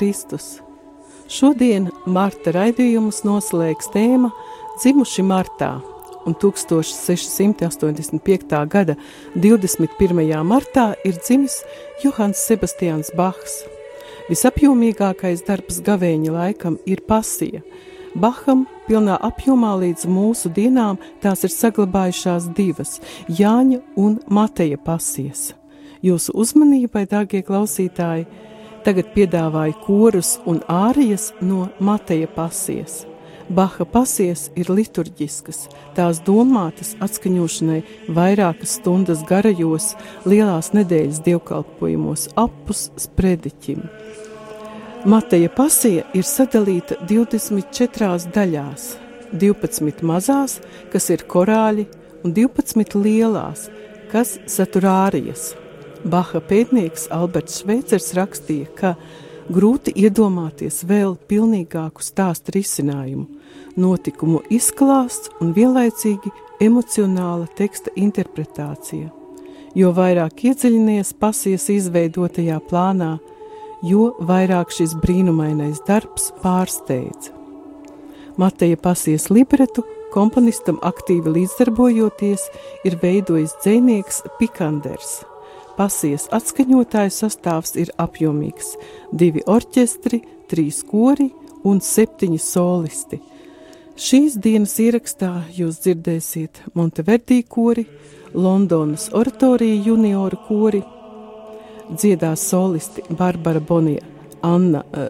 Kristus! Šodien Marta raidījumus noslēgs tēma Dzimuši martā, un 1685. gada 21. martā ir dzimis Johans Sebastians Bachs. Visapjomīgākais darbs gavēņa laikam ir pasija. Baham pilnā apjomā līdz mūsu dienām tās ir saglabājušās divas - Jāņa un Mateja pasijas. Jūsu uzmanībai, dārgie klausītāji! Tagad piedāvāju korus un ārijas no Mateja pasies. Baha pasies ir liturģiskas, tās domātas atskaņošanai vairākas stundas garajos, lielās nedēļas dievkalpojumos, apus sprediķim. Mateja pasija ir sadalīta 24 daļās, 12 mazās, kas ir korāļi, un 12 lielās, kas satur ārijas. Baha pētnieks Alberts Šveicers rakstīja, ka grūti iedomāties vēl pilnīgāku stāstu risinājumu, notikumu izklāsts un vienlaicīgi emocionāla teksta interpretācija. Jo vairāk iedziļinies pasijas izveidotajā plānā, jo vairāk šis brīnumainais darbs pārsteidz. Mateja pasies libretu komponistam aktīvi līdzdarbojoties, ir veidojis dzēnieks Pikanders – pasijas atskaņotāju sastāvs ir apjomīgs - divi orķestri, trīs kori un septiņi solisti. Šīs dienas ierakstā jūs dzirdēsiet Monteverdī kori, Londonas oratorija junioru kori, dziedās solisti Barbara Bonija, Anna uh,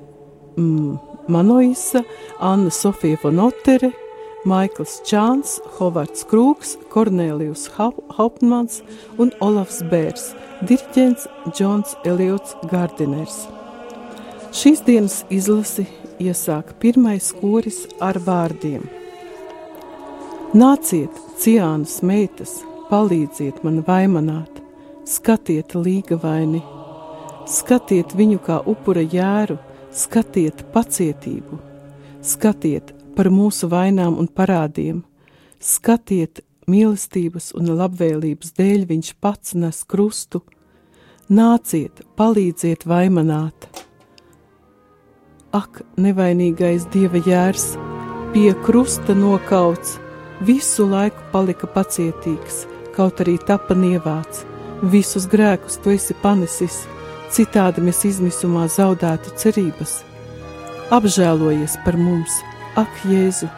mm, Manoisa, Anna Sofija Vonotere, Maikls Čāns, Hovards Krūks, Kornēlijus Hauptmans un Olafs Bērs – Diriģents Džons Eliots Gardiners. Šīs dienas izlasi iesāk pirmais koris ar vārdiem: Nāciet, ciānas meitas, palīdziet man vaimanāt, skatiet līga vaini, skatiet viņu kā upura jēru, skatiet pacietību, skatiet par mūsu vainām un parādiem, skatiet mīlestības un labvēlības dēļ viņš pats nes krustu. Nāciet, palīdziet vaimanāt! Ak, nevainīgais dieva jērs, pie krusta nokauts, visu laiku palika pacietīgs, kaut arī tapa nievāts. Visus grēkus tu esi panesis, citādi mēs izmisumā zaudētu cerības. Apžēlojies par mums, ak, Jēzu!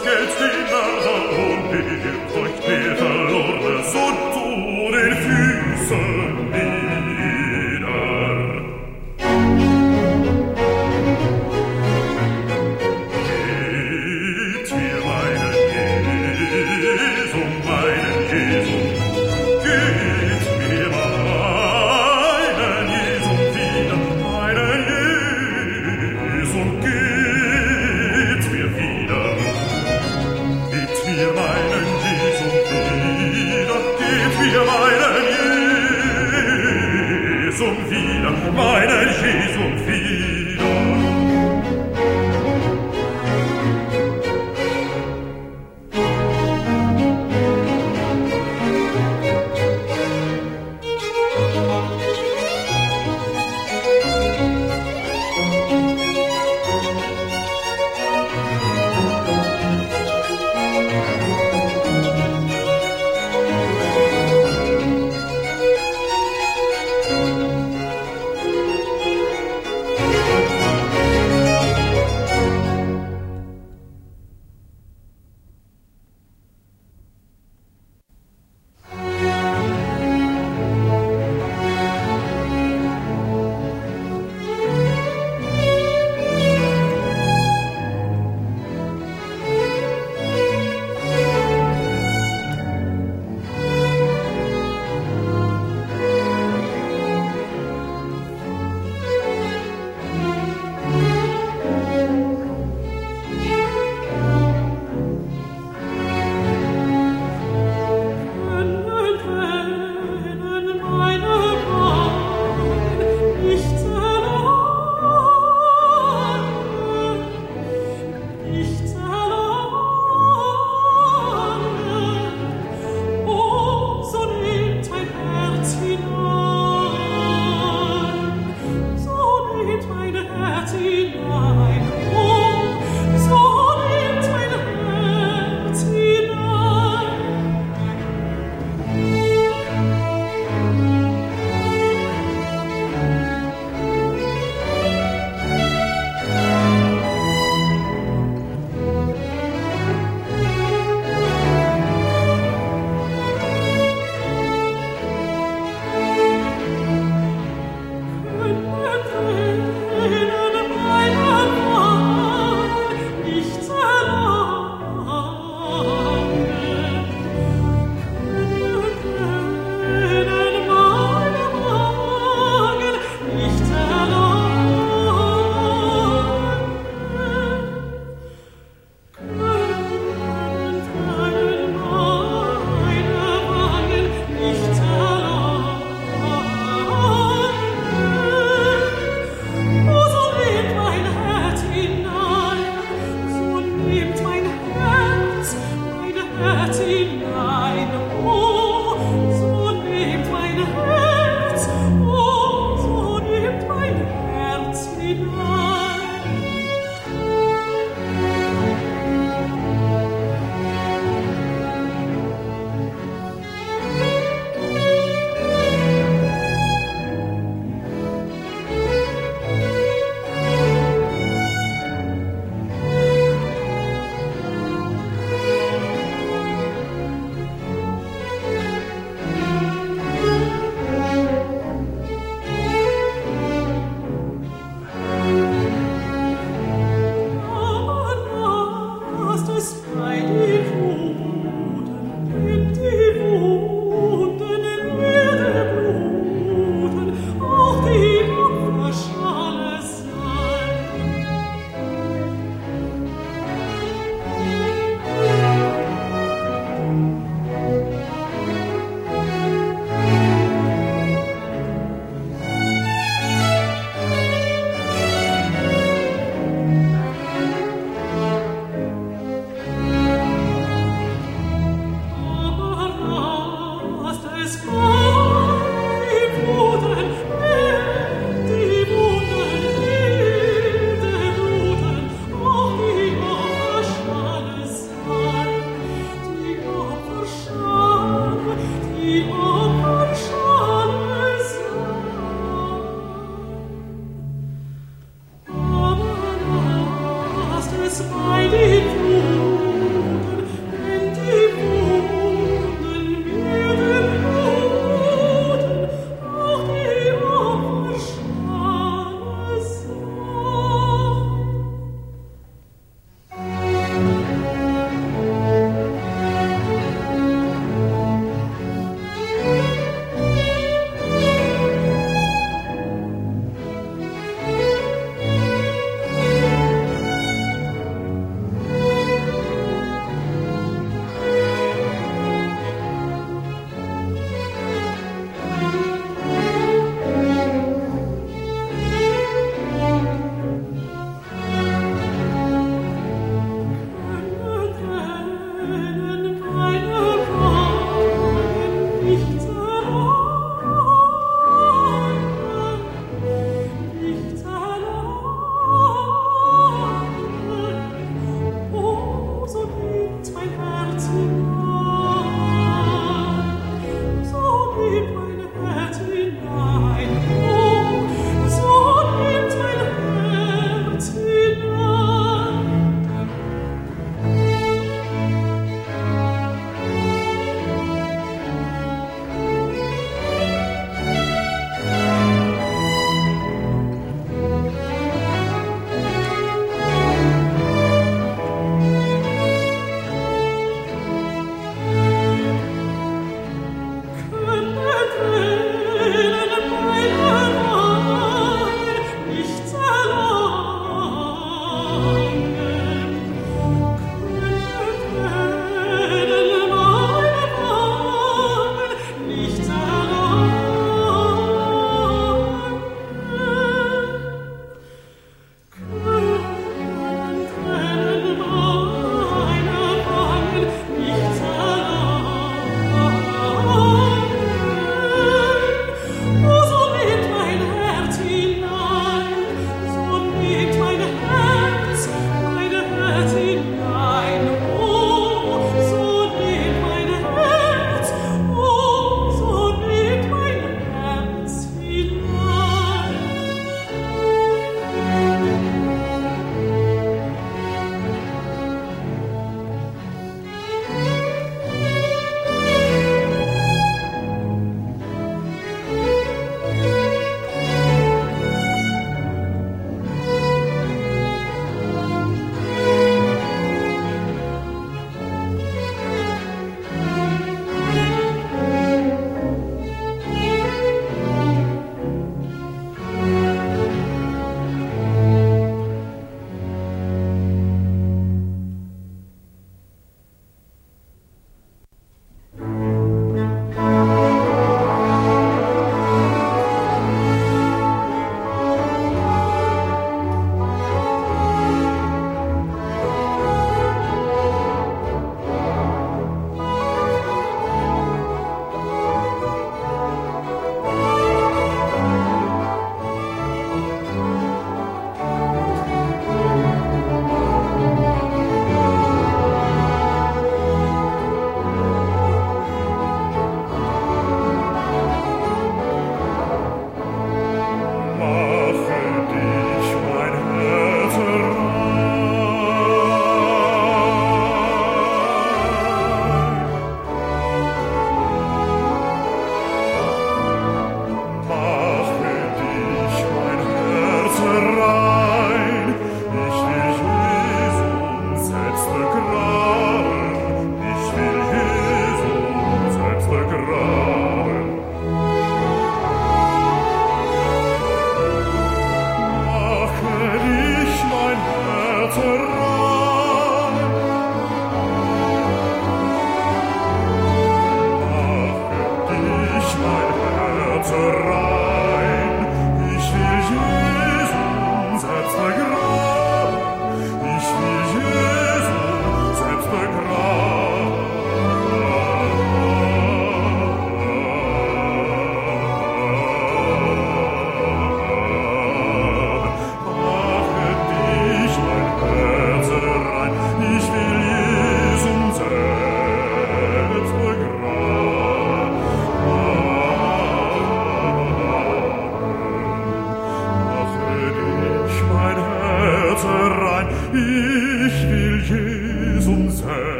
Geld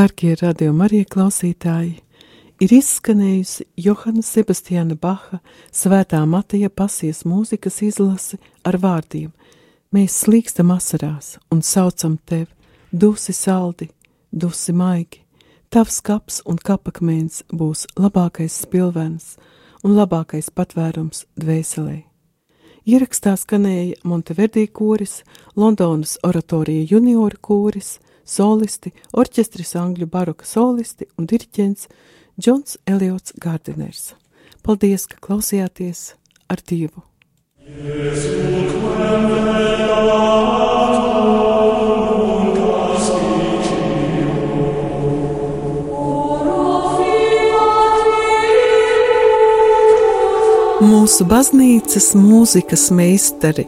Darbie radījuma arī klausītāji, ir izskanējusi Johana Sebastiāna Baha svētā Mateja pasies mūzikas izlase ar vārdiem: Mēs slīkstam asarās un saucam tevi, dusi saldi, dusi maigi, tavs kaps un kapakmēns būs labākais spilvens un labākais patvērums dvēselē. Ierakstā skanēja Monteverdī kūris, Londonas oratorija junioru kūris, solisti, orķestris angļu baroka solisti un diriģents Džons Eliots Gārdiners. Paldies, ka klausījāties ar Dievu! Mūsu baznīcas mūzikas meistari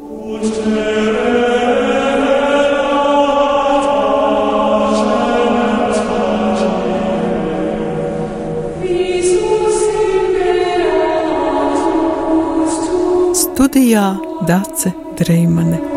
Studijā Dace Dreimane.